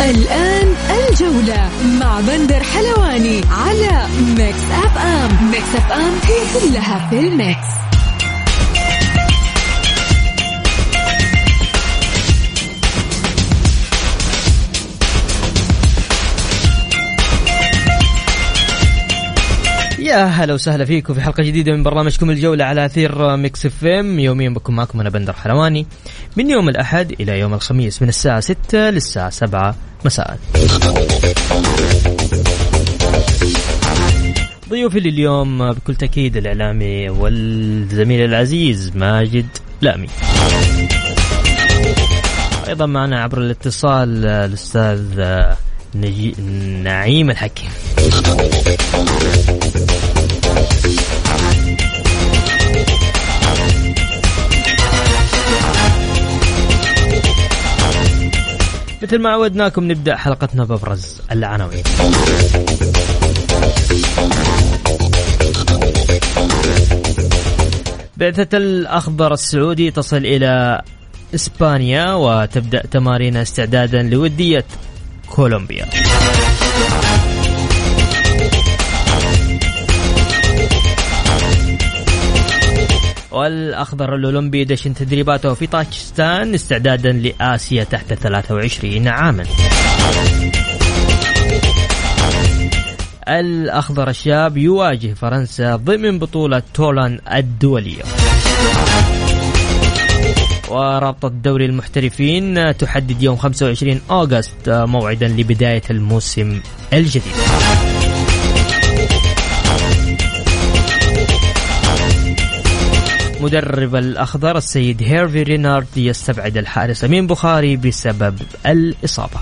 الآن الجولة مع بندر حلواني على Mix FM Mix FM هي كلها في ال mix. يا هلا وسهلا فيكم في حلقة جديدة من برنامجكم الجولة على أثير Mix FM يوميا بكون معكم أنا بندر حلواني. من يوم الأحد إلى يوم الخميس من الساعة 6 للساعة 7 مساء. ضيوفي لليوم بكل تأكيد الإعلامي والزميل العزيز ماجد لامي. أيضا معنا عبر الاتصال الأستاذ نجي... نعيم الحكيم. مثل ما عودناكم نبدأ حلقتنا بأبرز العناوين. بعثة الأخضر السعودي تصل إلى إسبانيا وتبدأ تمارين استعدادا لودية كولومبيا. والأخضر الأولمبي يدشن تدريباته في طاجستان استعدادا لآسيا تحت 23 عاما. الأخضر الشاب يواجه فرنسا ضمن بطولة تولان الدولية. ورابطة دوري المحترفين تحدد يوم 25 أغسطس موعدا لبداية الموسم الجديد. مدرب الأخضر السيد هيرفي رينارد يستبعد الحارس أمين بخاري بسبب الإصابة.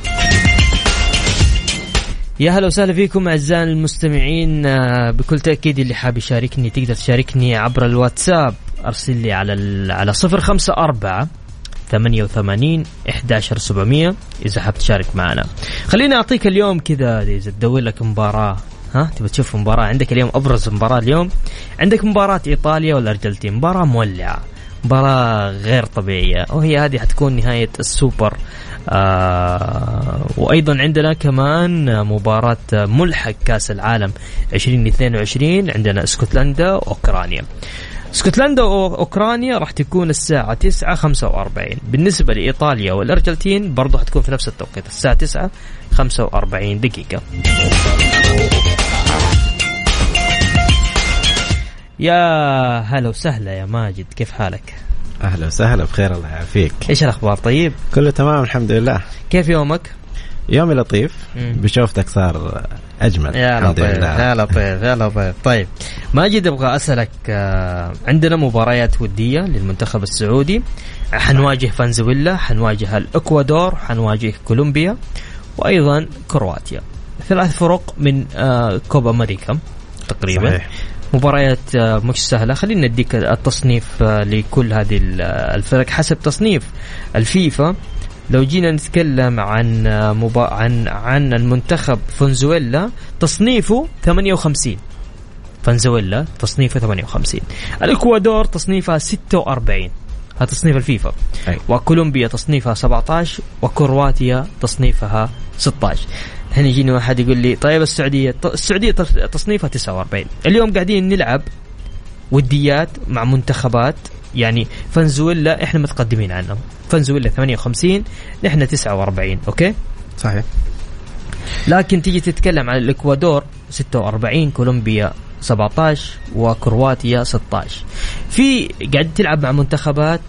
يا هلا وسهلا فيكم أعزائي المستمعين. بكل تأكيد اللي حاب يشاركني تقدر تشاركني عبر الواتساب. أرسل لي على على 054 88 11700 إذا حاب تشارك معنا. خليني أعطيك اليوم كذا إذا تدور لك مباراة. ها تبي تشوف مباراة؟ عندك اليوم أبرز مباراة اليوم. عندك مباراة إيطاليا والأرجنتين مباراة مولعة مباراة غير طبيعية وهي هذه حتكون نهاية السوبر. آه وأيضا عندنا كمان مباراة ملحق كأس العالم 2022 عندنا اسكتلندا وأوكرانيا. اسكتلندا وأوكرانيا راح تكون الساعة 9 45 بالنسبة لإيطاليا والأرجنتين برضو حتكون في نفس التوقيت الساعة 9 45 دقيقة. يا هلا وسهلا يا ماجد كيف حالك؟ أهلا وسهلا بخير الله يعافيك. إيش الأخبار؟ طيب؟ كله تمام الحمد لله. كيف يومك؟ يومي لطيف بشوفتك صار أجمل يا لطيف يا لطيف يا لطيف. طيب ماجد أبغى أسألك عندنا مباريات ودية للمنتخب السعودي. حنواجه فنزويلا حنواجه الإكوادور حنواجه كولومبيا وأيضا كرواتيا. ثلاث فرق من كوب أمريكا تقريبا. صحيح. مباريات مش سهلة. خلينا نديك التصنيف لكل هذه الفرق حسب تصنيف الفيفا. لو جينا نتكلم عن مبا... عن عن المنتخب فنزويلا تصنيفه 58 فنزويلا تصنيفه 58 الإكوادور تصنيفها 46 هذا تصنيف الفيفا. أي. وكولومبيا تصنيفها 17 وكرواتيا تصنيفها 16 هنا يجيني واحد يقول لي طيب السعودية السعودية تصنيفها 49 اليوم قاعدين نلعب وديات مع منتخبات يعني فنزويلا إحنا متقدمين عنهم. فنزويلا 58 نحن 49 أوكي؟ صحيح. لكن تيجي تتكلم عن الإكوادور 46 كولومبيا 17 وكرواتيا 16 في قاعد تلعب مع منتخبات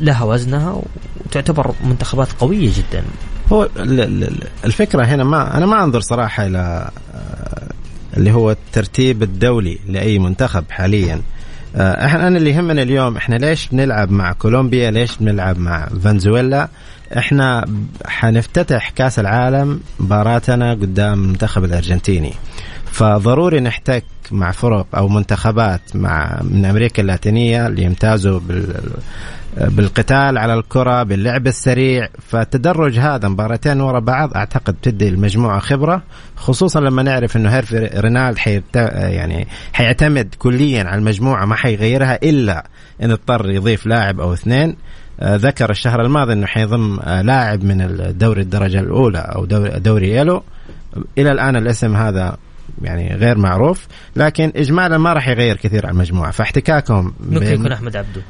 لها وزنها وتعتبر منتخبات قوية جدا. هو الفكرة هنا ما أنا ما أنظر صراحة إلى اللي هو الترتيب الدولي لأي منتخب حاليا. آه، إحنا أنا اللي يهمنا اليوم إحنا ليش بنلعب مع كولومبيا؟ ليش بنلعب مع فنزويلا؟ إحنا حنفتتح كأس العالم مباراتنا قدام المنتخب الأرجنتيني. فضروري نحتك مع فرق أو منتخبات مع من أمريكا اللاتينية اللي يمتازوا بال بالقتال على الكرة باللعب السريع. فالتدرج هذا مباراتين ورا بعض أعتقد تدي المجموعة خبرة خصوصا لما نعرف إنه هيرفي رينالد حيت يعني حيعتمد كليا على المجموعة ما حيغيرها إلا إن اضطر يضيف لاعب أو اثنين. آه، ذكر الشهر الماضي إنه حيضم آه، لاعب من الدوري الدرجة الأولى أو دوري يلو. إلى الآن الاسم هذا يعني غير معروف لكن اجمالا ما راح يغير كثير على المجموعة. فاحتكاكهم ممكن يكون أحمد عبدو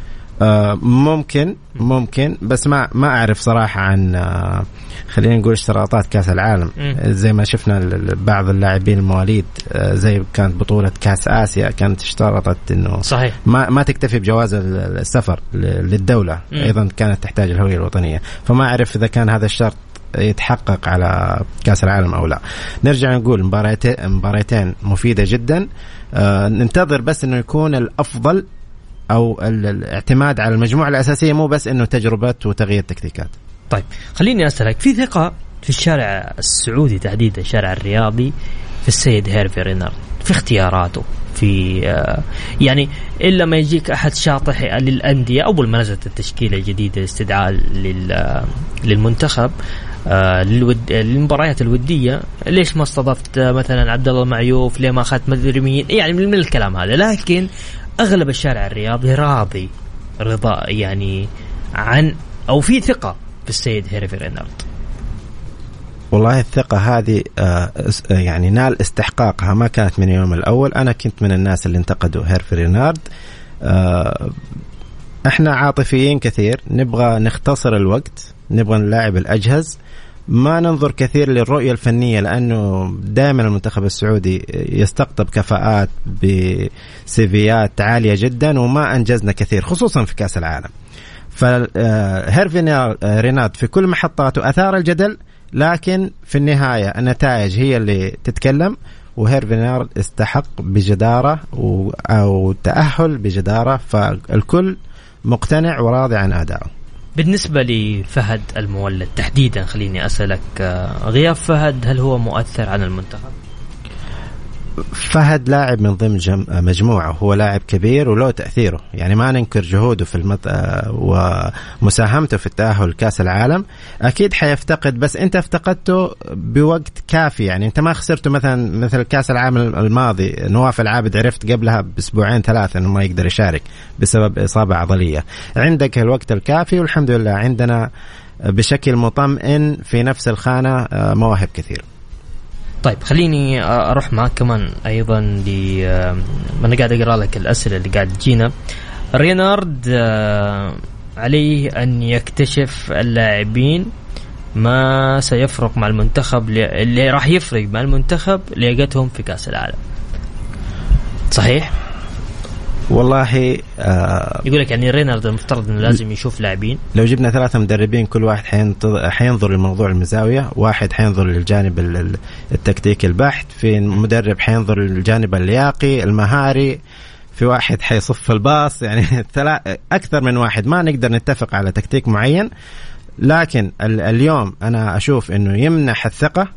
آه ممكن ممكن بس ما ما أعرف صراحة عن آه خلينا نقول اشتراطات كأس العالم. زي ما شفنا بعض اللاعبين المواليد آه زي كانت بطولة كأس آسيا كانت اشترطت إنه صحيح. ما ما تكتفي بجواز السفر للدولة. مم. أيضا كانت تحتاج الهوية الوطنية. فما أعرف إذا كان هذا الشرط يتحقق على كأس العالم أو لا. نرجع نقول مباريتين مباريتين مفيدة جدا. آه ننتظر بس إنه يكون الأفضل أو الاعتماد على المجموعة الأساسية مو بس إنه تجربه وتغيير تكتيكات طيب خليني أسألك في ثقة في الشارع السعودي تحديدا الشارع الرياضي في السيد هيرفي رينارد في اختياراته في آه، يعني إلا ما يجيك أحد شاطح للأندية اول ما نزلت التشكيلة الجديدة استدعاء آه، للمنتخب آه، للمباريات الودية ليش ما استضفت مثلا عبد الله معيوف ليه ما أخذت مدري مين يعني من الكلام هذا لكن أغلب الشارع الرياضي راضي رضا يعني عن أو في ثقة في السيد هيرفي رينارد والله الثقة هذه آه، يعني نال استحقاقها. ما كانت من اليوم الأول. أنا كنت من الناس اللي انتقدوا هيرفي رينارد آه، إحنا عاطفيين كثير. نبغى نختصر الوقت. نبغى نلاعب الأجهز. ما ننظر كثير للرؤية الفنية لأنه دائما المنتخب السعودي يستقطب كفاءات بسيفيات عالية جدا وما أنجزنا كثير خصوصا في كأس العالم. فهيرفي آه، ريناد في كل محطاته أثار الجدل لكن في النهاية النتائج هي اللي تتكلم وهيرفي نارد استحق بجدارة أو تأهل بجدارة فالكل مقتنع وراضي عن أدائه. بالنسبة لفهد المولد تحديدا خليني أسألك آه، غياب فهد هل هو مؤثر على المنتخب؟ فهد لاعب من ضمن مجموعة هو لاعب كبير وله تأثيره. يعني ما ننكر جهوده في المط... آه، ومساهمته في التأهل لكأس العالم. أكيد حيفتقد بس أنت افتقدته بوقت كافي. يعني أنت ما خسرته مثلا مثل كأس العالم الماضي. نواف العابد عرفت قبلها بأسبوعين ثلاثة أنه ما يقدر يشارك بسبب إصابة عضلية. عندك الوقت الكافي والحمد لله عندنا بشكل مطمئن في نفس الخانة آه، مواهب كثير طيب خليني أروح معك كمان أيضا ل أنا قاعد أقرأ لك الأسئلة اللي قاعد تجينا. رينارد عليه أن يكتشف اللاعبين ما سيفرق مع المنتخب اللي راح يفرق مع المنتخب لياقتهم في كأس العالم. صحيح؟ والله آه يقول لك يعني رينارد المفترض إنه لازم يشوف لاعبين. لو جبنا ثلاثة مدربين كل واحد حينظر لموضوع المزاوية واحد حينظر للجانب التكتيكي البحت في مدرب حينظر للجانب اللياقي المهاري في واحد حيصف الباص يعني أكثر من واحد. ما نقدر نتفق على تكتيك معين لكن اليوم أنا أشوف إنه يمنح الثقة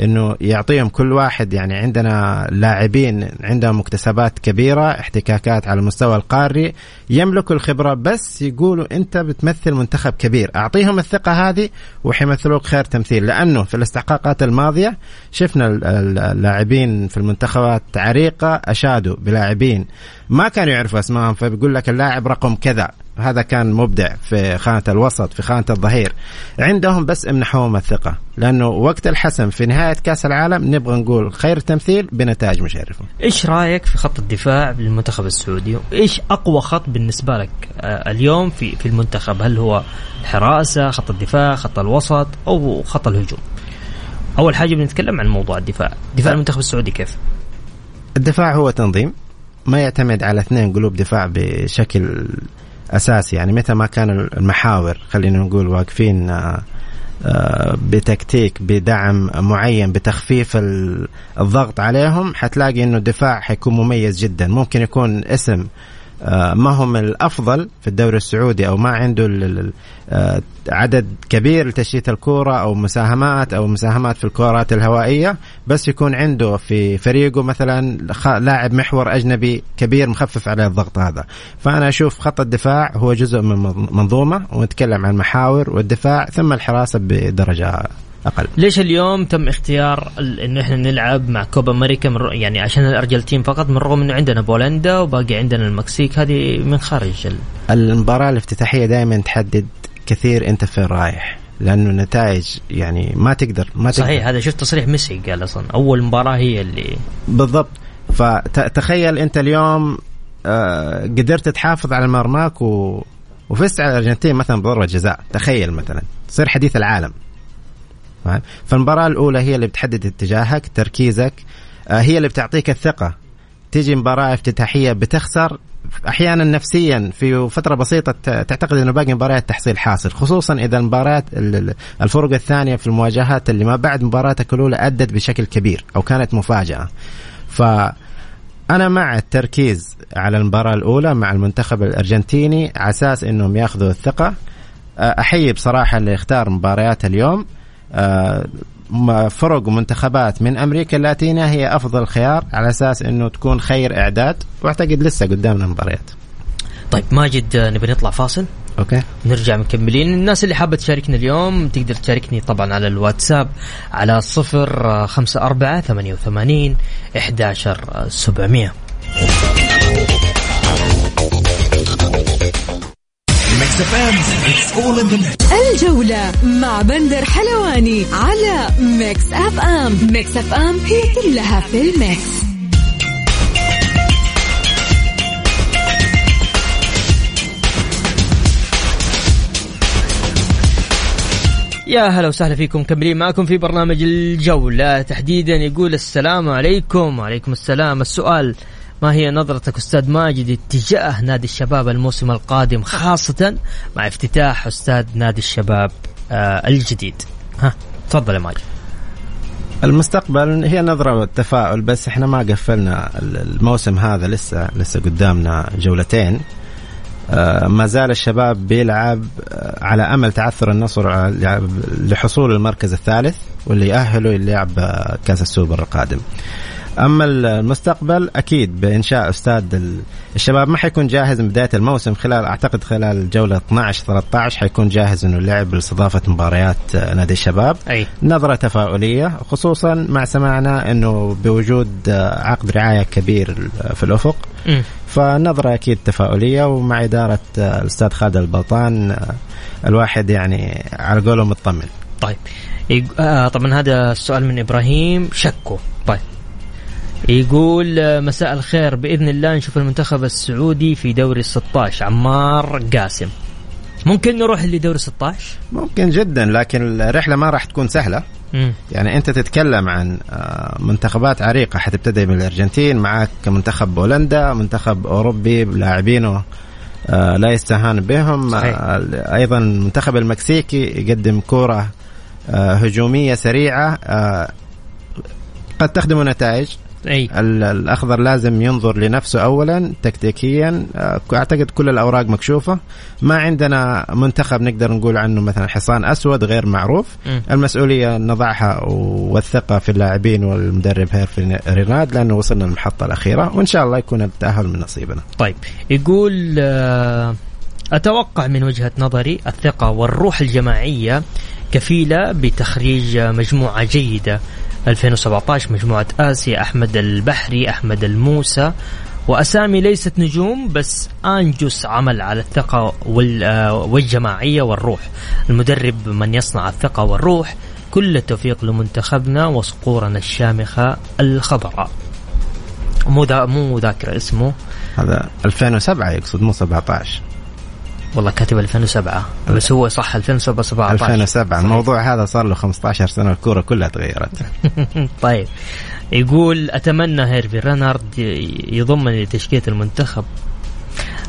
إنه يعطيهم كل واحد يعني عندنا لاعبين عندهم مكتسبات كبيرة احتكاكات على المستوى القاري يملكوا الخبرة بس يقولوا أنت بتمثل منتخب كبير. أعطيهم الثقة هذه وحيمثلوك خير تمثيل. لأنه في الاستحقاقات الماضية شفنا اللاعبين في المنتخبات عريقة أشادوا بلاعبين ما كانوا يعرفوا أسمائهم فبيقول لك اللاعب رقم كذا. هذا كان مبدع في خانة الوسط في خانة الظهير. عندهم بس امنحوهم الثقة لأنه وقت الحسم في نهاية كأس العالم نبغى نقول خير تمثيل بنتائج مشرفة إيش رأيك في خط الدفاع للمنتخب السعودي؟ إيش أقوى خط بالنسبة لك؟ آه، اليوم في في المنتخب هل هو الحراسة خط الدفاع خط الوسط أو خط الهجوم؟ أول حاجة بنتكلم عن موضوع الدفاع. دفاع المنتخب السعودي كيف؟ الدفاع هو تنظيم ما يعتمد على اثنين قلوب دفاع بشكل أساسي. يعني متى ما كان المحاور خلينا نقول واقفين آه، آه، بتكتيك بدعم معين بتخفيف الضغط عليهم حتلاقي إنه الدفاع حيكون مميز جدا. ممكن يكون اسم ما هم الأفضل في الدوري السعودي أو ما عنده آه، عدد كبير لتشتيت الكورة أو مساهمات أو مساهمات في الكورات الهوائية بس يكون عنده في فريقه مثلا لاعب محور أجنبي كبير مخفف عليه الضغط هذا. فأنا أشوف خط الدفاع هو جزء من منظومة ونتكلم عن المحاور والدفاع ثم الحراسة بدرجة أقل. ليش اليوم تم اختيار إنه إحنا نلعب مع كوبا أمريكا يعني عشان الأرجنتين فقط من رغم إنه عندنا بولندا وباقي عندنا المكسيك هذه من خارج ال... المباراة الافتتاحية دائما تحدد كثير أنت فين رايح لأنه نتائج يعني ما تقدر ما تقدر. صحيح هذا شفت تصريح ميسي قال أصلا أول مباراة هي اللي بالضبط. فتخيل أنت اليوم آه، قدرت تحافظ على مرماك و... وفزت على الأرجنتين مثلا بضربة جزاء. تخيل مثلا تصير حديث العالم. فالمباراة الأولى هي اللي بتحدد اتجاهك تركيزك آه، هي اللي بتعطيك الثقة. تيجي مباراة افتتاحية بتخسر أحيانا نفسيا في فترة بسيطة تعتقد إنه باقي مباريات تحصيل حاصل خصوصا إذا المباريات الفرق الثانية في المواجهات اللي ما بعد مباراتك الأولى أدت بشكل كبير أو كانت مفاجأة. ف أنا مع التركيز على المباراة الأولى مع المنتخب الأرجنتيني على أساس إنهم يأخذوا الثقة. أحيي بصراحة اللي اختار مباريات اليوم. آه، آه، فرق ومنتخبات من أمريكا اللاتينيه هي أفضل خيار على أساس إنه تكون خير إعداد وأعتقد لسه قدامنا مباريات. طيب ماجد نبي نطلع فاصل؟ okay. نرجع مكملين. الناس اللي حابة تشاركنا اليوم تقدر تشاركني طبعا على الواتساب على 054 88 11700 الجولة مع بندر حلواني على Mix FM Mix FM هي كلها في ال mix. يا هلا وسهلا فيكم مكملين معكم في برنامج الجولة. تحديدا يقول السلام عليكم. وعليكم السلام. السؤال ما هي نظرتك أستاذ ماجد اتجاه نادي الشباب الموسم القادم خاصة مع افتتاح أستاذ نادي الشباب آه الجديد؟ ها تفضل يا ماجد. المستقبل هي نظرة والتفاؤل بس إحنا ما قفلنا الموسم هذا لسه لسه قدامنا جولتين. آه ما زال الشباب بيلعب آه على أمل تعثر النصر لحصول المركز الثالث واللي يأهله يلعب آه، كأس السوبر القادم. أما المستقبل أكيد بإنشاء استاد الشباب ما حيكون جاهز من بداية الموسم. خلال أعتقد خلال جوله 12 13 حيكون جاهز إنه اللعب لاستضافة مباريات نادي الشباب. أي. نظرة تفاؤليه خصوصا مع سماعنا إنه بوجود عقد رعاية كبير في الأفق. م. فنظرة أكيد تفاؤلية ومع إدارة الأستاذ خالد البلطان الواحد يعني على قوله مطمن. طيب. آه طبعا هذا السؤال من إبراهيم شكو. طيب. يقول آه، مساء الخير. بإذن الله نشوف المنتخب السعودي في دوري 16 عمار قاسم. ممكن نروح لدوري 16 ممكن جدا لكن الرحلة ما راح تكون سهلة. مم. يعني أنت تتكلم عن آه، منتخبات عريقة. حتبتدي من الارجنتين معك منتخب بولندا منتخب أوروبي بلاعبينه آه، لا يستهان بهم. صحيح. أيضا المنتخب المكسيكي يقدم كوره هجومية سريعة قد تخدم نتائج. أي. الأخضر لازم ينظر لنفسه اولا تكتيكيا. آه، أعتقد كل الأوراق مكشوفة. ما عندنا منتخب نقدر نقول عنه مثلا حصان أسود غير معروف. م. المسؤولية نضعها والثقة في اللاعبين والمدرب هيرفي ريناد لأنه وصلنا للمحطه الأخيرة وإن شاء الله يكون التأهل من نصيبنا. طيب يقول آه، أتوقع من وجهة نظري الثقة والروح الجماعية كفيلة بتخريج مجموعة جيدة. 2017 مجموعة آسيا أحمد البحري أحمد الموسى. وأسامي ليست نجوم بس أنجس عمل على الثقة آه، والجماعية والروح. المدرب من يصنع الثقة والروح كل التوفيق لمنتخبنا وصقورنا الشامخة الخضراء. مو مو ذاكر اسمه؟ هذا 2007 يقصد مو 17 والله كاتب 2007 بس هو صح 2007 17 2007 الموضوع هذا صار له 15 سنة الكوره كلها تغيرت. طيب يقول أتمنى هيرفي رينارد يضمني لتشكيلة المنتخب.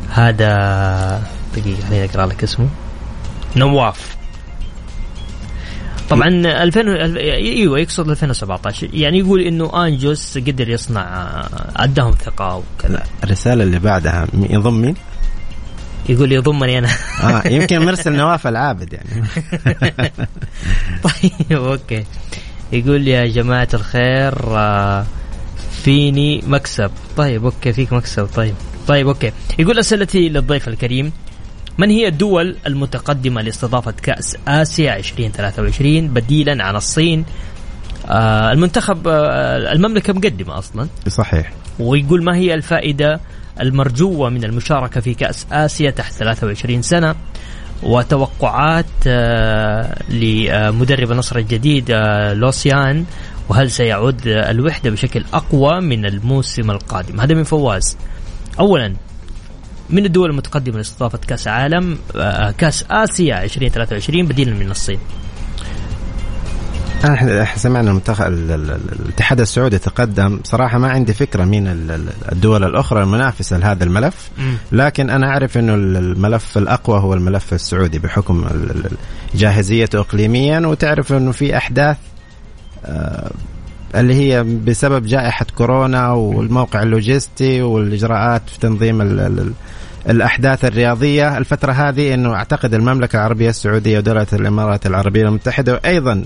هذا دقيقة خليني أقرأ لك اسمه. نواف. طبعا 2000 أيوه يقصد 2017 يعني يقول إنه آنجوس قدر يصنع أداهم ثقة وكذا. الرسالة اللي بعدها يضم مين؟ يقول يضمني أنا. آه يمكن مرسل نواف العابد يعني. طيب okay. يقول يا جماعة الخير آه، فيني مكسب. طيب okay فيك مكسب. طيب طيب okay. يقول أسئلتي للضيف الكريم. من هي الدول المتقدمة لاستضافة كأس آسيا 2023 بديلا عن الصين؟ آه المنتخب آه المملكة مقدمة أصلا. صحيح. ويقول ما هي الفائدة المرجوة من المشاركة في كأس آسيا تحت 23 سنة وتوقعات آه لمدرب النصر الجديد آه لوسيان وهل سيعود الوحدة بشكل أقوى من الموسم القادم؟ هذا من فواز. أولا من الدول المتقدمة لاستضافة كأس عالم آه، كأس آسيا 2023 بديلا من الصين؟ إحنا سمعنا المنتخب الاتحاد السعودي تقدم. صراحة ما عندي فكرة مين الدول الأخرى المنافسة لهذا الملف. لكن أنا أعرف إنه الملف الأقوى هو الملف السعودي بحكم جاهزيته اقليميا. وتعرف إنه في أحداث آه، اللي هي بسبب جائحة كورونا والموقع اللوجستي والإجراءات في تنظيم الأحداث الرياضية. الفترة هذه إنه أعتقد المملكة العربية السعودية ودولة الإمارات العربية المتحدة وأيضا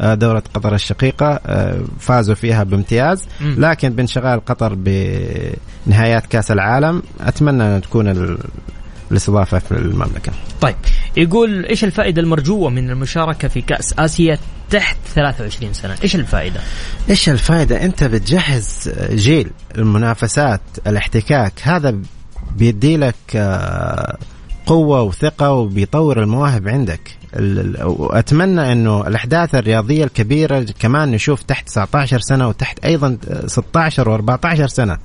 دورة قطر الشقيقة آه، فازوا فيها بامتياز لكن بانشغال قطر بنهايات كأس العالم أتمنى أن تكون الاستضافة في المملكة. طيب يقول إيش الفائدة المرجوة من المشاركة في كأس آسيا تحت 23 سنة؟ إيش الفائدة؟ إيش الفائدة؟ أنت بتجهز جيل المنافسات الاحتكاك هذا بيدي لك آه، قوة وثقة وبيطور المواهب عندك. واتمنى إنه الأحداث الرياضية الكبيرة كمان نشوف تحت 19 سنة وتحت أيضا 16 و14 سنة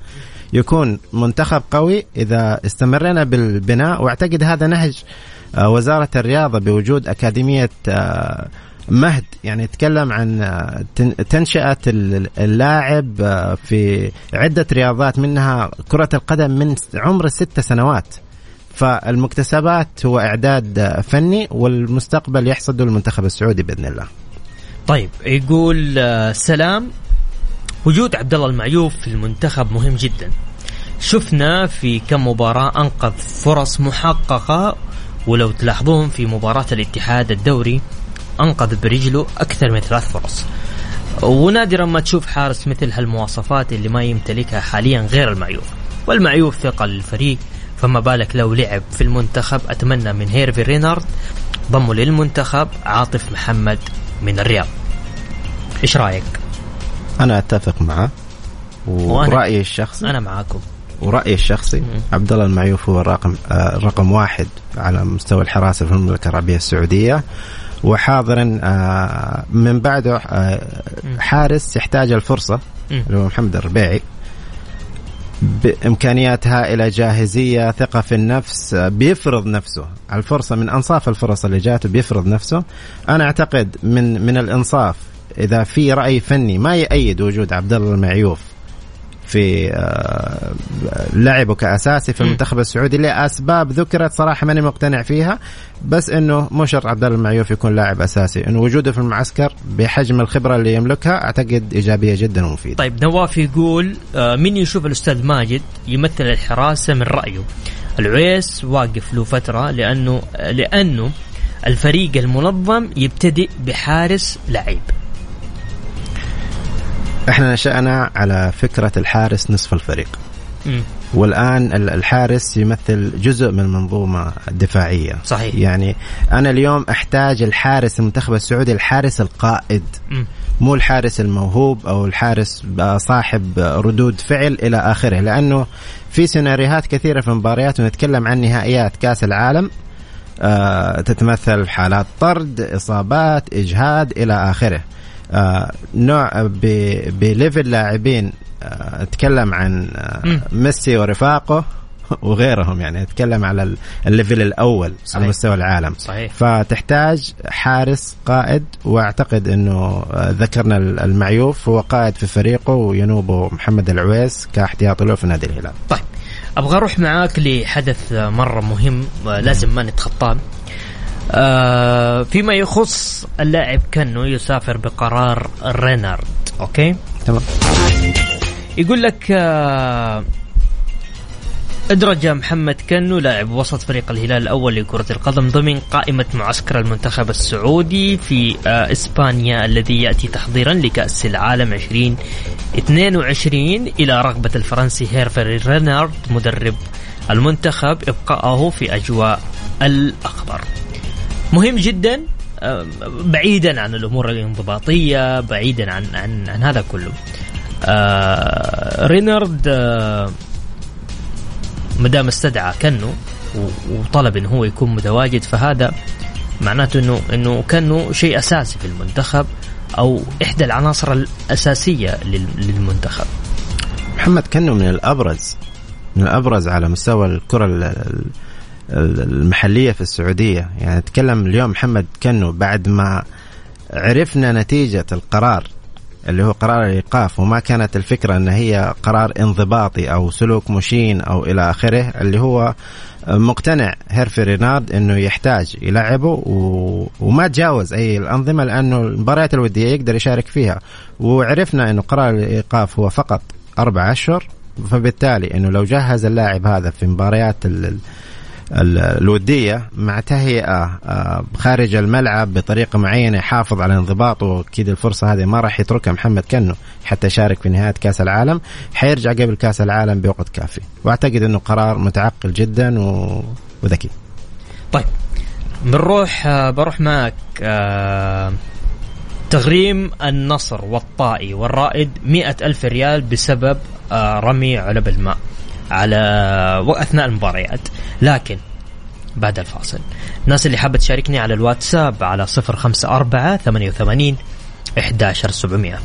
يكون منتخب قوي إذا استمرنا بالبناء. وأعتقد هذا نهج آه، وزارة الرياضة بوجود أكاديمية آه، مهد. يعني يتكلم عن تنشئة اللاعب في عدة رياضات منها كرة القدم من عمر الست سنوات. فالمكتسبات هو إعداد فني والمستقبل يحصد المنتخب السعودي بإذن الله. طيب يقول سلام. وجود عبد الله المعيوف في المنتخب مهم جدا. شفنا في كم مباراة أنقذ فرص محققة ولو تلاحظون في مباراة الاتحاد الدوري أنقذ برجله أكثر من ثلاث فرص. ونادرا ما تشوف حارس مثل هالمواصفات اللي ما يمتلكها حاليا غير المعيوف. والمعيوف ثقة للفريق فما بالك لو لعب في المنتخب. أتمنى من هيرفي رينارد ضمه للمنتخب عاطف محمد من الرياض. إيش رأيك؟ أنا أتفق معه. ورأيي الشخصي أنا معاكم ورأيي الشخصي عبد الله المعيوف هو الرقم آه رقم واحد على مستوى الحراسة في المملكة العربية السعودية. وحاضرا آه، من بعده آه، حارس يحتاج الفرصة اللي هو محمد الربيعي. بامكانيات هائله جاهزية ثقة في النفس بيفرض نفسه. الفرصة من أنصاف الفرص اللي جاته بيفرض نفسه. أنا أعتقد من من الإنصاف إذا في رأي فني ما يأيد وجود عبد الله المعيوف في آه، لعبه كاساسي في المنتخب السعودي لأسباب ذكرت صراحة ماني مقتنع فيها بس إنه مو شرط عبد الله المعيوف يكون لاعب أساسي انه وجوده في المعسكر بحجم الخبرة اللي يملكها أعتقد إيجابية جدا ومفيدة. طيب نواف يقول آه، مين يشوف الأستاذ ماجد يمثل الحراسة من رأيه؟ العويس واقف له فترة لأنه لأنه الفريق المنظم يبتدئ بحارس لعيب إحنا نشأنا على فكرة الحارس نصف الفريق. م. والآن الحارس يمثل جزء من المنظومة الدفاعية. صحيح. يعني أنا اليوم أحتاج الحارس المنتخب السعودي الحارس القائد. م. مو الحارس الموهوب أو الحارس صاحب ردود فعل إلى آخره لأنه في سيناريوهات كثيرة في مباريات ونتكلم عن نهائيات كأس العالم. آه تتمثل حالات طرد إصابات إجهاد إلى آخره. نوع بليفل لاعبين آه أتكلم عن آه ميسي ورفاقه وغيرهم يعني أتكلم على ال level الأول صحيح. على مستوى العالم صحيح. فتحتاج حارس قائد وأعتقد إنه آه، ذكرنا المعيوف هو قائد في فريقه وينوبه محمد العويس كاحتياطي له في نادي الهلال طيب أبغى أروح معاك لحدث مرة مهم لازم ما نتخطاه آه فيما يخص اللاعب كنو يسافر بقرار رينارد okay؟ تمام. يقول لك آه أدرج محمد كنو لاعب وسط فريق الهلال الأول لكرة القدم ضمن قائمة معسكر المنتخب السعودي في آه، إسبانيا الذي يأتي تحضيرا لكأس العالم 2022 إلى رغبة الفرنسي هيرفري رينارد مدرب المنتخب إبقاءه في أجواء الأخضر. مهم جدا آه، بعيدا عن الأمور الانضباطية بعيدا عن عن, عن هذا كله. آه رينارد آه ما دام استدعى كنو وطلب إنه هو يكون متواجد فهذا معناته إنه إنه كانه شيء أساسي في المنتخب أو إحدى العناصر الأساسية للمنتخب. محمد كنو من الأبرز من الأبرز على مستوى الكرة المحلية في السعودية. يعني نتكلم اليوم محمد كنو بعد ما عرفنا نتيجة القرار اللي هو قرار الإيقاف وما كانت الفكرة أن هي قرار انضباطي أو سلوك مشين أو إلى آخره اللي هو مقتنع هيرفي رينارد إنه يحتاج يلعبه و... وما تجاوز أي الأنظمة لأنه المباريات الودية يقدر يشارك فيها. وعرفنا إنه قرار الإيقاف هو فقط أربع أشهر فبالتالي إنه لو جهز اللاعب هذا في مباريات ال... الودية مع تهيئه آه، خارج الملعب بطريقه معينة يحافظ على انضباطه وأكيد الفرصة هذه ما راح يتركها محمد كنو حتى يشارك في نهاية كأس العالم. حيرجع قبل كأس العالم بوقت كافي. وأعتقد إنه قرار متعقل جدا و... وذكي. طيب بنروح آه، بروح معك آه تغريم النصر والطائي والرائد مئة ألف ريال بسبب آه رمي علب الماء. على أثناء المباريات لكن بعد الفاصل. الناس اللي حابة تشاركني على الواتساب على 054 88 11700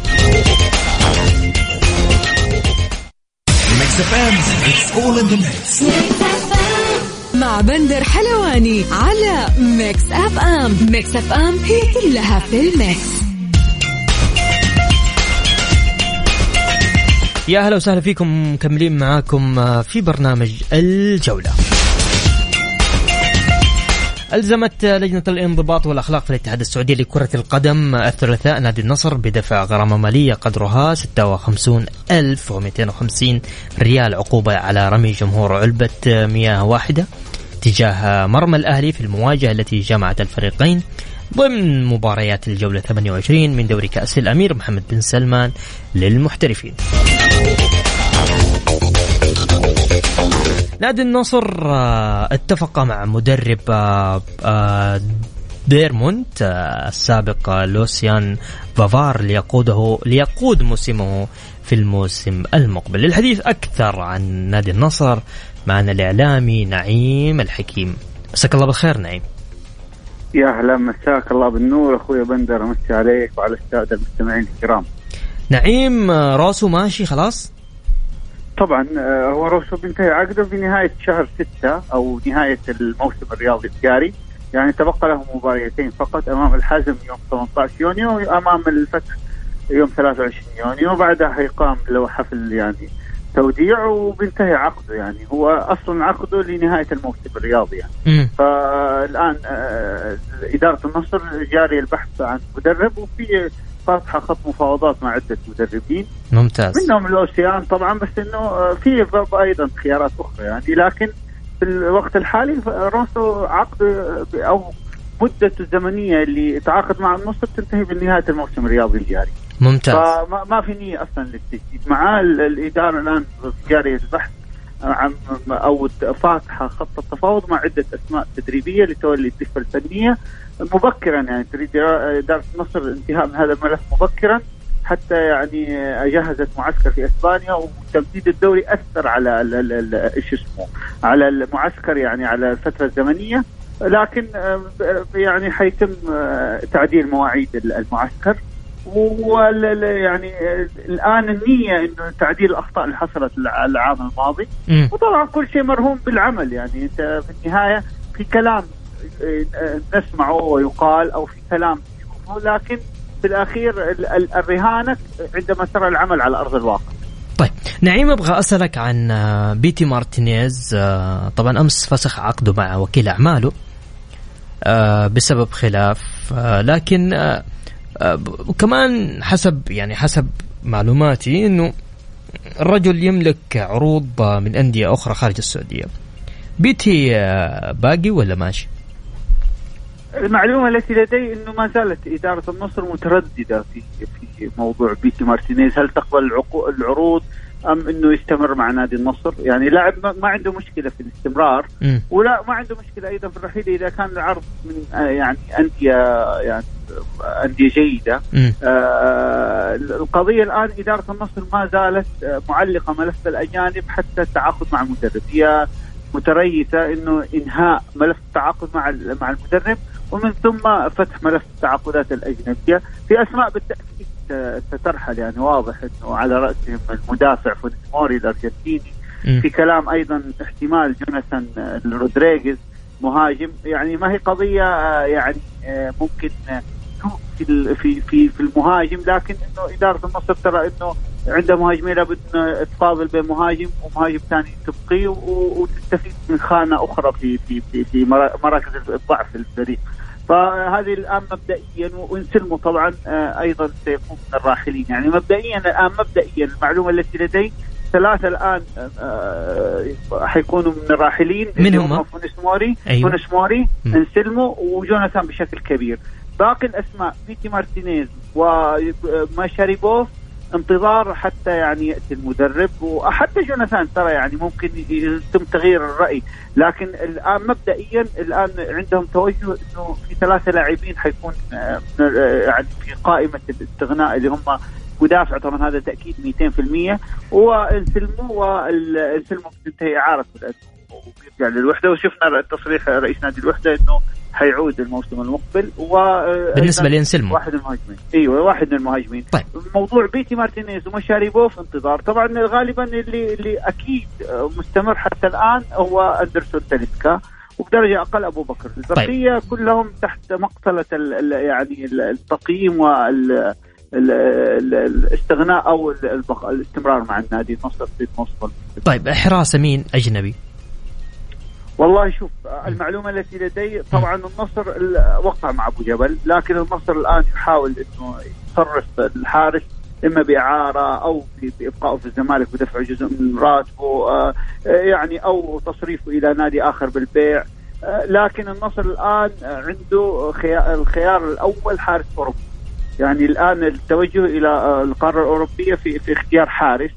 مع بندر حلواني على Mix FM. Mix FM هي كلها في ال mix. يا أهلا وسهلا فيكم مكملين معاكم آه، في برنامج الجولة. ألزمت لجنة الانضباط والأخلاق في الاتحاد السعودي لكرة القدم الثلاثاء نادي النصر بدفع غرامة مالية قدرها 56250 ريال عقوبة على رمي جمهور علبة مياه واحدة تجاه مرمى الأهلي في المواجهة التي جمعت الفريقين ضمن مباريات الجولة 28 من دوري كأس الأمير محمد بن سلمان للمحترفين. نادي النصر آه، اتفق مع مدرب آه، آه، ديرمونت السابق لوسيان بافار ليقوده ليقود موسمه في الموسم المقبل. للحديث أكثر عن نادي النصر معنا الإعلامي نعيم الحكيم. مساك الله بالخير نعيم. يا أهلا مساك الله بالنور أخوي بندر أمسي عليك وعلى السادة المستمعين الكرام. نعيم راسه ماشي خلاص؟ طبعا آه، هو روسو بينتهي عقده في نهاية شهر ستة أو نهاية الموسم الرياضي التجاري. يعني تبقى له مباريتين فقط أمام الحزم يوم 18 يونيو وأمام الفتح يوم 23 يونيو. وبعدها حيقام له حفل يعني توديع وبينتهي عقده. يعني هو أصلا عقده لنهاية الموسم الرياضي يعني. فالآن آه إدارة النصر جاري البحث عن مدرب وفي فاتحه خط مفاوضات مع عدة مدربين. ممتاز. منهم الاوسيان طبعا بس إنه في أيضا خيارات أخرى يعني. لكن في الوقت الحالي روسو عقد أو مدته الزمنية اللي تعاقد مع النصر تنتهي بنهاية الموسم الرياضي الجاري. ممتاز. فما ما في نية أصلا للتجديد. مع الإدارة الآن جاري البحث أو فاتحة خط التفاوض مع عدة أسماء تدريبية لتولي الدفه الفنية. مبكرا يعني تريد إدارة النصر الانتهاء من هذا الملف مبكرا حتى يعني جهزت معسكر في إسبانيا وتمديد الدوري أثر على إيش اسمه على المعسكر يعني على الفترة الزمنية. لكن يعني حيتم تعديل مواعيد المعسكر. ويعني الآن النية إنه تعديل الأخطاء اللي حصلت العام الماضي. وطبعا كل شيء مرهون بالعمل. يعني أنت في النهاية في كلام نسمعه ويقال أو في كلام لكن في الأخير الرهانة عندما ترى العمل على أرض الواقع. طيب نعيم أبغى أسألك عن آه، بيتي مارتينيز. آه، طبعا أمس فسخ عقده مع وكيل أعماله آه، بسبب خلاف لكن وكمان حسب يعني حسب معلوماتي إنه الرجل يملك عروض من أندية أخرى خارج السعودية بيتي باقي ولا ماشي؟ المعلومة التي لدي إنه ما زالت إدارة النصر مترددة في في موضوع بيتي مارتينيز هل تقبل العروض أم إنه يستمر مع نادي النصر؟ يعني لاعب ما عنده مشكلة في الاستمرار م. ولا ما عنده مشكلة أيضا في الرحيل إذا كان العرض من آه، يعني أندية يعني أندية جيدة. آه القضية الآن إدارة النصر ما زالت آه، معلقة ملف الأجانب حتى التعاقد مع المدرب هي متريثة إنه إنهاء ملف التعاقد مع مع المدرب ومن ثم فتح ملف التعاقدات الأجنبية في أسماء بالتأكيد. سترحل يعني واضح انه على رأسهم المدافع فونسموري الأرجنتيني. في كلام أيضا احتمال جوناثان رودريغيز مهاجم. يعني ما هي قضية آه، يعني آه، ممكن في في في في المهاجم لكن إنه إدارة النصر ترى إنه عنده مهاجمين لابد إنه تفاضل بين مهاجم ومهاجم ثاني تبقيه وتستفيد من خانة أخرى في في في, في مراكز الضعف الفريق. فهذه الآن مبدئيا وأنسيلمو طبعا آه، أيضا سيكون من الراحلين. يعني مبدئيا الآن مبدئيا المعلومة التي لدي ثلاثة الآن آه، حيكونوا من الراحلين. من هم؟ فونسموري أيوة. فونسموري انسلمو وجوناثان بشكل كبير. باقي الأسماء بيتي مارتينيز وماشاريبوف انتظار حتى يعني يأتي المدرب. وحتى جوناثان ترى يعني ممكن يتم تغيير الرأي. لكن الآن مبدئيا الآن عندهم توجه إنه في ثلاثة لاعبين حيكون آه، يعني في قائمة الاستغناء اللي هم مدافع. طبعا هذا تأكيد 200% وانسلمو وانسلمو بتنتهي اعارته وبيرجع للوحدة. وشفنا تصريح رئيس نادي الوحدة إنه حيعود الموسم المقبل و بالنسبة لينسلمو واحد من المهاجمين. إيوه واحد من المهاجمين. طيب. موضوع بيتي مارتينيز ومشاريبوف انتظار. طبعا غالبا اللي اللي أكيد مستمر حتى الآن هو أندرسون تاليسكا وبدرجة أقل أبو بكر. البقية طيب. كلهم تحت مقتلة يعني التقييم وال الاستغناء أو الاستمرار مع النادي. النصر في الموسم طيب حراسه مين؟ أجنبي؟ والله شوف المعلومة التي لدي طبعا النصر وقع مع أبو جبل لكن النصر الآن يحاول أنه يصرف الحارس إما بإعارة أو بابقائه في الزمالك ودفع جزء من راتبه آه، يعني أو تصريفه إلى نادي آخر بالبيع. آه، لكن النصر الآن عنده الخيار الأول حارس أوروبي. يعني الآن التوجه إلى القارة الأوروبية في في اختيار حارس.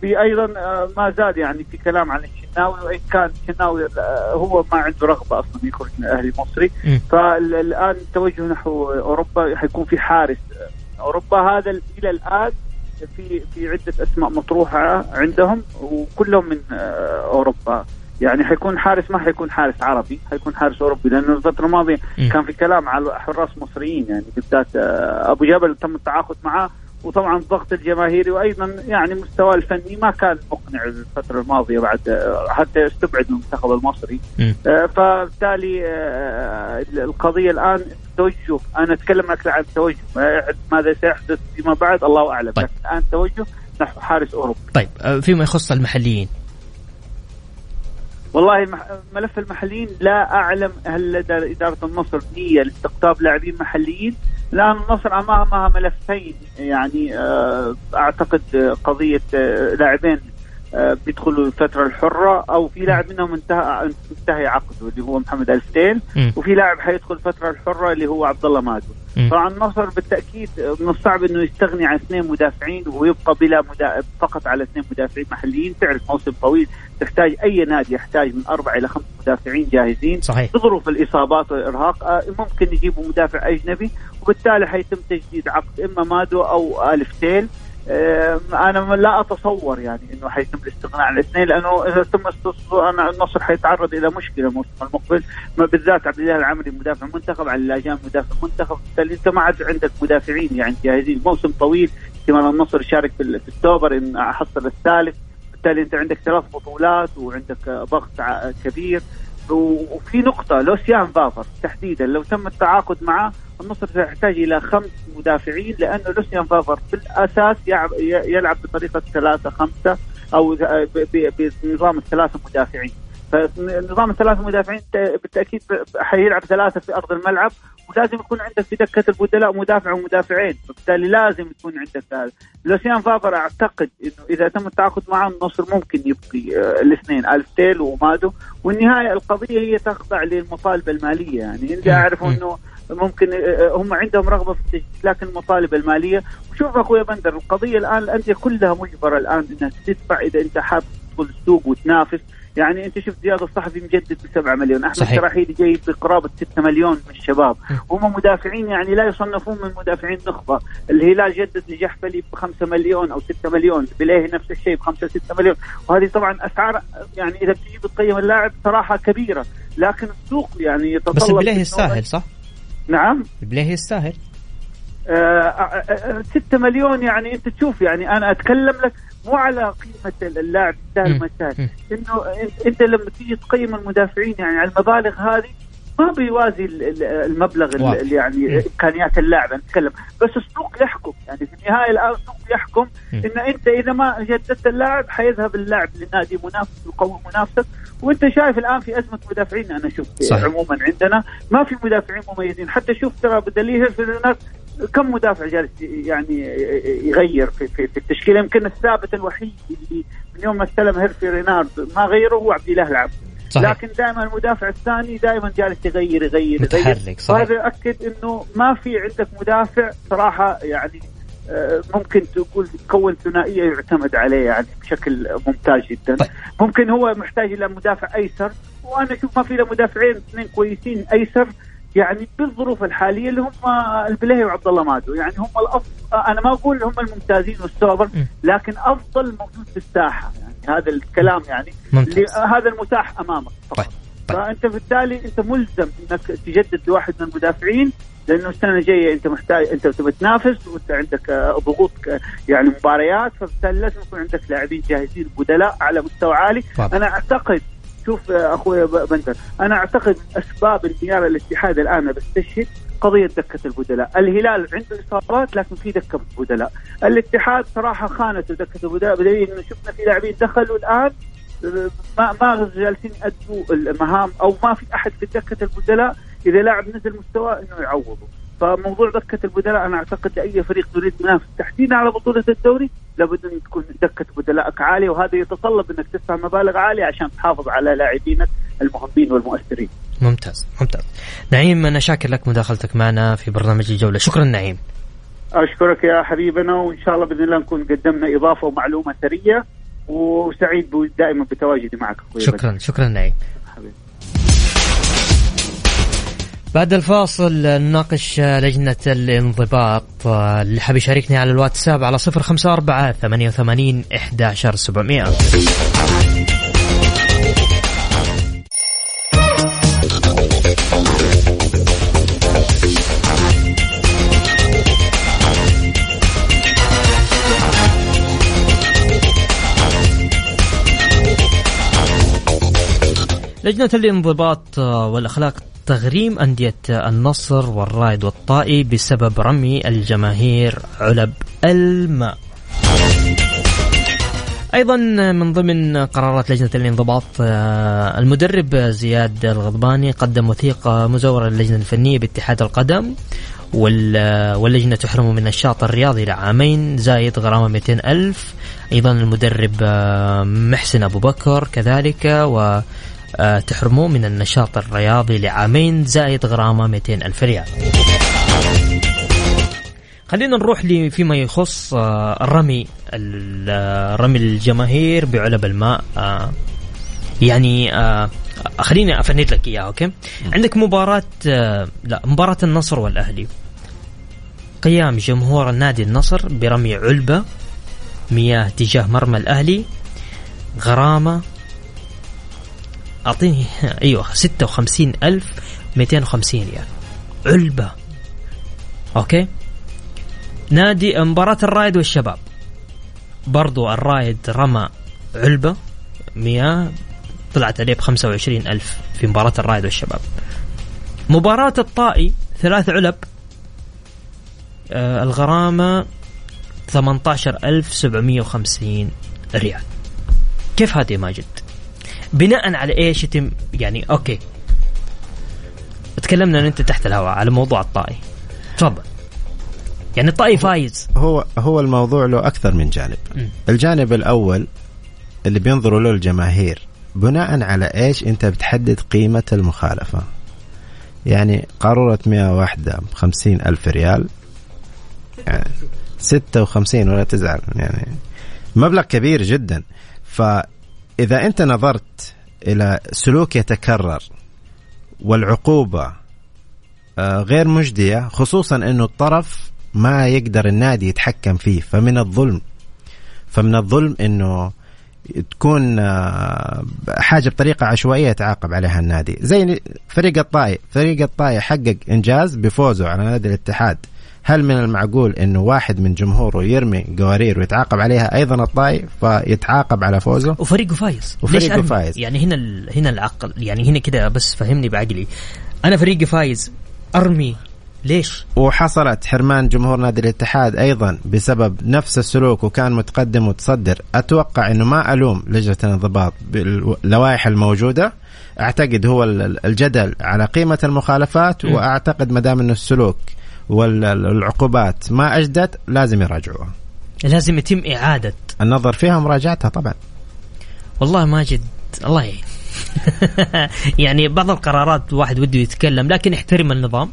في أيضا آه، ما زال يعني في كلام عن الشناوي وان كان الشناوي آه، هو ما عنده رغبة أصلا يخرج من الاهلي المصري فالآن التوجه نحو أوروبا حيكون في حارس. أوروبا هذا إلى الآن في في عدة أسماء مطروحة عندهم وكلهم من آه، أوروبا. يعني حيكون حارس ما حيكون حارس عربي حيكون حارس أوروبي لأنه الفترة الماضية كان في كلام على حراس مصريين يعني بالذات أبو جبل تم التعاقد معه. وطبعا الضغط الجماهيري وأيضا يعني مستواه الفني ما كان مقنع الفترة الماضية بعد حتى استبعد من المنتخب المصري. آه، فبالتالي آه، القضية الآن توجه أنا أتكلم لك عن توجه ماذا سيحدث فيما بعد؟ الله أعلم. طيب. لكن الآن توجه نحو حارس اوروبي طيب آه، فيما يخص المحليين. والله ملف المحليين لا أعلم هل لدى إدارة النصر نية لاستقطاب لاعبين محليين. الآن النصر أمامها ملفين يعني آه، أعتقد قضية آه، لاعبين بيدخلوا الفترة الحرة أو في لاعب منهم انتهى انتهى عقده اللي هو محمد الفتيل وفي لاعب حيدخل الفترة الحرة اللي هو عبد الله مادو طبعا النصر بالتأكيد من الصعب إنه يستغني عن اثنين مدافعين ويبقى بلا مدا... فقط على اثنين مدافعين محليين. تعرف موسم طويل تحتاج أي نادي يحتاج من أربع إلى خمس مدافعين جاهزين. صحيح. بظروف الإصابات والإرهاق آه، ممكن يجيبوا مدافع أجنبي وبالتالي حيتم تجديد عقد إما مادو أو الف تيل أنا لا أتصور يعني إنه حيتم الاستغناء عن الاثنين لأنه إذا تم أنا النصر حيتعرض إلى مشكلة الموسم المقبل بالذات عبد الله العمري مدافع منتخب على اللاجان مدافع منتخب. بالتالي أنت ما عاد عندك مدافعين يعني جاهزين. موسم طويل احتمال النصر يشارك في السوبر إن حصل الثالث. بالتالي أنت عندك ثلاث بطولات وعندك ضغط كبير. وفي نقطة لوسيان فافر تحديدا لو تم التعاقد معه النصر سيحتاج إلى خمس مدافعين لأنه لوسيان فافر في الأساس يلعب بطريقة ثلاثة خمسة أو بنظام الثلاثة مدافعين. فنظام الثلاث مدافعين بالتأكيد حيلعب ثلاثة في أرض الملعب ولازم يكون عندك في دكة البدلاء مدافع ومدافعين. فبالتالي لازم يكون عندك هذا. لوسيان فافر أعتقد إنه إذا تم التعاقد معه النصر ممكن يبقي آه، الاثنين ألفتيل ومادو. والنهاية القضية هي تخضع للمطالب المالية يعني. اللي. أعرفه. إنه ممكن آه، هم عندهم رغبة في التجديد لكن المطالب المالية. وشوف أخوي بندر القضية الآن الأندية كلها مجبرة الآن إنها تدفع إذا أنت حاب تدخل السوق وتنافس. يعني انت شفت زياد الصحفي مجدد ب 7 مليون. أحمد صحيح. شراحيلي جاي بقرابة 6 مليون من الشباب. هم مدافعين يعني لا يصنفون من مدافعين نخبة. الهلال جدد لجحفلي ب 5 مليون أو 6 مليون. بليه نفس الشيء ب 5 6 مليون. وهذه طبعا أسعار يعني إذا بتجي بتقيم اللاعب صراحة كبيرة. لكن السوق يعني يتطلب بس البليه إنه- يستاهل صح؟ نعم. البليه يستاهل آه، آه، آه، 6 مليون يعني أنت تشوف يعني أنا أتكلم لك مو على قيمة اللاعب يستاهل مم. إنه إنت لما تيجي تقيم المدافعين يعني على المبالغ هذه ما بيوازي ال- ال- المبلغ. اللي يعني. إمكانيات اللاعب أنا أتكلم بس السوق يحكم يعني في النهاية الآن السوق يحكم. ان أنت إذا ما جددت اللاعب حيذهب اللاعب لنادي منافس يقوي منافسك وأنت شايف الآن في أزمة مدافعين أنا شوف صحيح. عموما عندنا ما في مدافعين مميزين حتى شوف ترى بدليل في الناس كم مدافع جالس يعني يغير في, في, في التشكيلة؟ يمكن الثابت الوحيد اللي من يوم ما استلم هيرفي رينارد ما غيره هو عبد الاله العبد. صحيح. لكن دائما المدافع الثاني دائما جالس يغير يغير يغير. متحرك صحيح. وهذا يؤكد إنه ما في عندك مدافع صراحة يعني آه، ممكن تقول تكون ثنائية يعتمد عليه يعني بشكل ممتاز جدا. طيب. ممكن هو محتاج إلى مدافع أيسر وأنا أشوف ما في إلا مدافعين اثنين كويسين أيسر يعني بالظروف الحالية اللي هم البليهي وعبد الله مادو يعني هم الافضل أنا ما أقول هم الممتازين والسوبر. لكن أفضل موجود في الساحة يعني هذا الكلام يعني هذا المتاح أمامك فقط طيب. طيب. فأنت بالتالي أنت ملزم إنك تجدد لواحد من المدافعين لأنه السنة الجاية أنت محتاج أنت تبي تنافس وأنت عندك ضغوط يعني مباريات فبالتالي لازم يكون عندك لاعبين جاهزين بدلاء على مستوى عالي واضح. أنا أعتقد شوف أخوي بندر أنا أعتقد أسباب انهيار الاتحاد الآن بستشهد قضية دكة البدلاء، الهلال عنده إصابات لكن في دكة بدلاء، الاتحاد صراحة خانته دكة البدلاء بدليل إنه شفنا في لاعبين دخلوا الآن ما ما جالسين يأدوا المهام أو ما في أحد في دكة البدلاء. إذا لاعب نزل مستواه إنه يعوضه، فموضوع دكة البدلاء أنا أعتقد لاي فريق يريد منافس تحديدا على بطولة الدوري لابد أن تكون دكه بدلائك عالية وهذا يتطلب أنك تدفع مبالغ عالية عشان تحافظ على لاعبينك المهمين والمؤثرين. ممتاز ممتاز. نعيم أنا شاكر لك مداخلتك معنا في برنامج الجولة. شكرا نعيم. أشكرك يا حبيبنا وإن شاء الله بإذن الله نكون قدمنا إضافة ومعلومة ثريه وسعيد دائما بتواجدي معك أخوي شكرا شكرا نعيم. بعد الفاصل نناقش لجنة الانضباط. اللي حاب يشاركني على الواتساب على صفر خمسة أربعة ثمانية وثمانين إحدى عشر سبعمائة لجنة الانضباط والأخلاق تغريم أندية النصر والرائد والطائي بسبب رمي الجماهير علب الماء. أيضا من ضمن قرارات لجنة الانضباط آه، المدرب زياد الغضباني قدم وثيقة مزورة للجنة الفنية باتحاد القدم وال- واللجنة تحرمه من النشاط الرياضي لعامين زايد غرامة 200 ألف. أيضا المدرب آه، محسن أبو بكر كذلك و آه، تحرمه من النشاط الرياضي لعامين زائد غرامة 200 ألف ريال. خلينا نروح لي فيما يخص آه، الرمي ال- آه، رمي الجماهير بعلب الماء. آه، يعني آه، خليني افند لك إياها أوكي؟ عندك مباراة آه، لا مباراة النصر والأهلي. قيام جمهور النادي النصر برمي علبة مياه تجاه مرمى الأهلي غرامة أعطيني أيوه 56250 ريال. علبة. أوكي؟ نادي مباراة الرائد والشباب. برضو الرائد رمى علبة مياه طلعت عليه ب 25 ألف في مباراة الرائد والشباب. مباراة الطائي ثلاث علب. آه الغرامة 18750 ريال. كيف هذه ماجد؟ بناء على إيش يتم؟ يعني okay. تكلمنا ان أنت تحت الهواء على موضوع الطائي. تفضل. يعني الطائي فايز. هو هو الموضوع له أكثر من جانب. م. الجانب الأول اللي بينظروا له الجماهير بناء على إيش أنت بتحدد قيمة المخالفة. يعني قارورة مئة واحدة بخمسين ألف ريال. يعني ستة وخمسين ولا تزعل يعني مبلغ كبير جدا. فإذا أنت نظرت إلى سلوك يتكرر والعقوبة آه، غير مجدية خصوصا أنه الطرف ما يقدر النادي يتحكم فيه فمن الظلم فمن الظلم أنه تكون آه، حاجة بطريقة عشوائية يتعاقب عليها النادي. زي فريق الطائي فريق الطائي حقق إنجاز بفوزه على نادي الاتحاد. هل من المعقول إنه واحد من جمهوره يرمي قوارير ويتعاقب عليها أيضا الطائي فيتعاقب على فوزه؟ وفريقه فايز. وفريقه فايز. يعني هنا هنا العقل يعني هنا كده بس فهمني بعقلي. أنا فريقي فايز أرمي ليش؟ وحصلت حرمان جمهور نادي الاتحاد أيضا بسبب نفس السلوك وكان متقدم وتصدر. أتوقع إنه ما ألوم لجنة الانضباط باللوائح الموجودة. أعتقد هو الجدل على قيمة المخالفات. وأعتقد ما دام إنه السلوك والعقوبات ما اجدت لازم يراجعوها. لازم يتم إعادة. النظر فيها ومراجعتها طبعا. والله ماجد الله يعين. يعني بعض القرارات الواحد وده يتكلم لكن يحترم النظام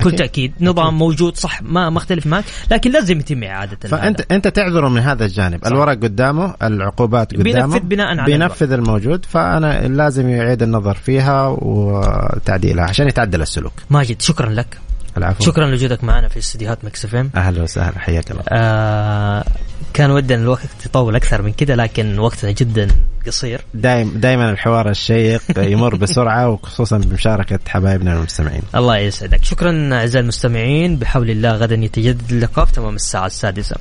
بكل تأكيد. نظام أكيد. موجود صح ما ما اختلف معك لكن لازم يتم إعادة فأنت هذا. أنت تعذره من هذا الجانب. صح. الورق قدامه العقوبات قدامه بينفذ بناء على بينفذ الموجود فأنا لازم يعيد النظر فيها وتعديلها عشان يتعدل السلوك. ماجد شكرا لك. العفو. شكرا لوجودك معنا في استديوهات Mix FM. أهلا وسهلا حياك الله. آه كان ودنا الوقت يطول أكثر من كذا لكن وقتنا جدا قصير. دائما دائما الحوار الشيق يمر بسرعة وخصوصا بمشاركة حبايبنا المستمعين. الله يسعدك. شكرا أعزائي المستمعين بحول الله غدا يتجدد اللقاء في تمام الساعة السادسة.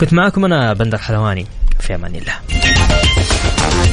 كنت معكم أنا بندر حلواني في أمان الله.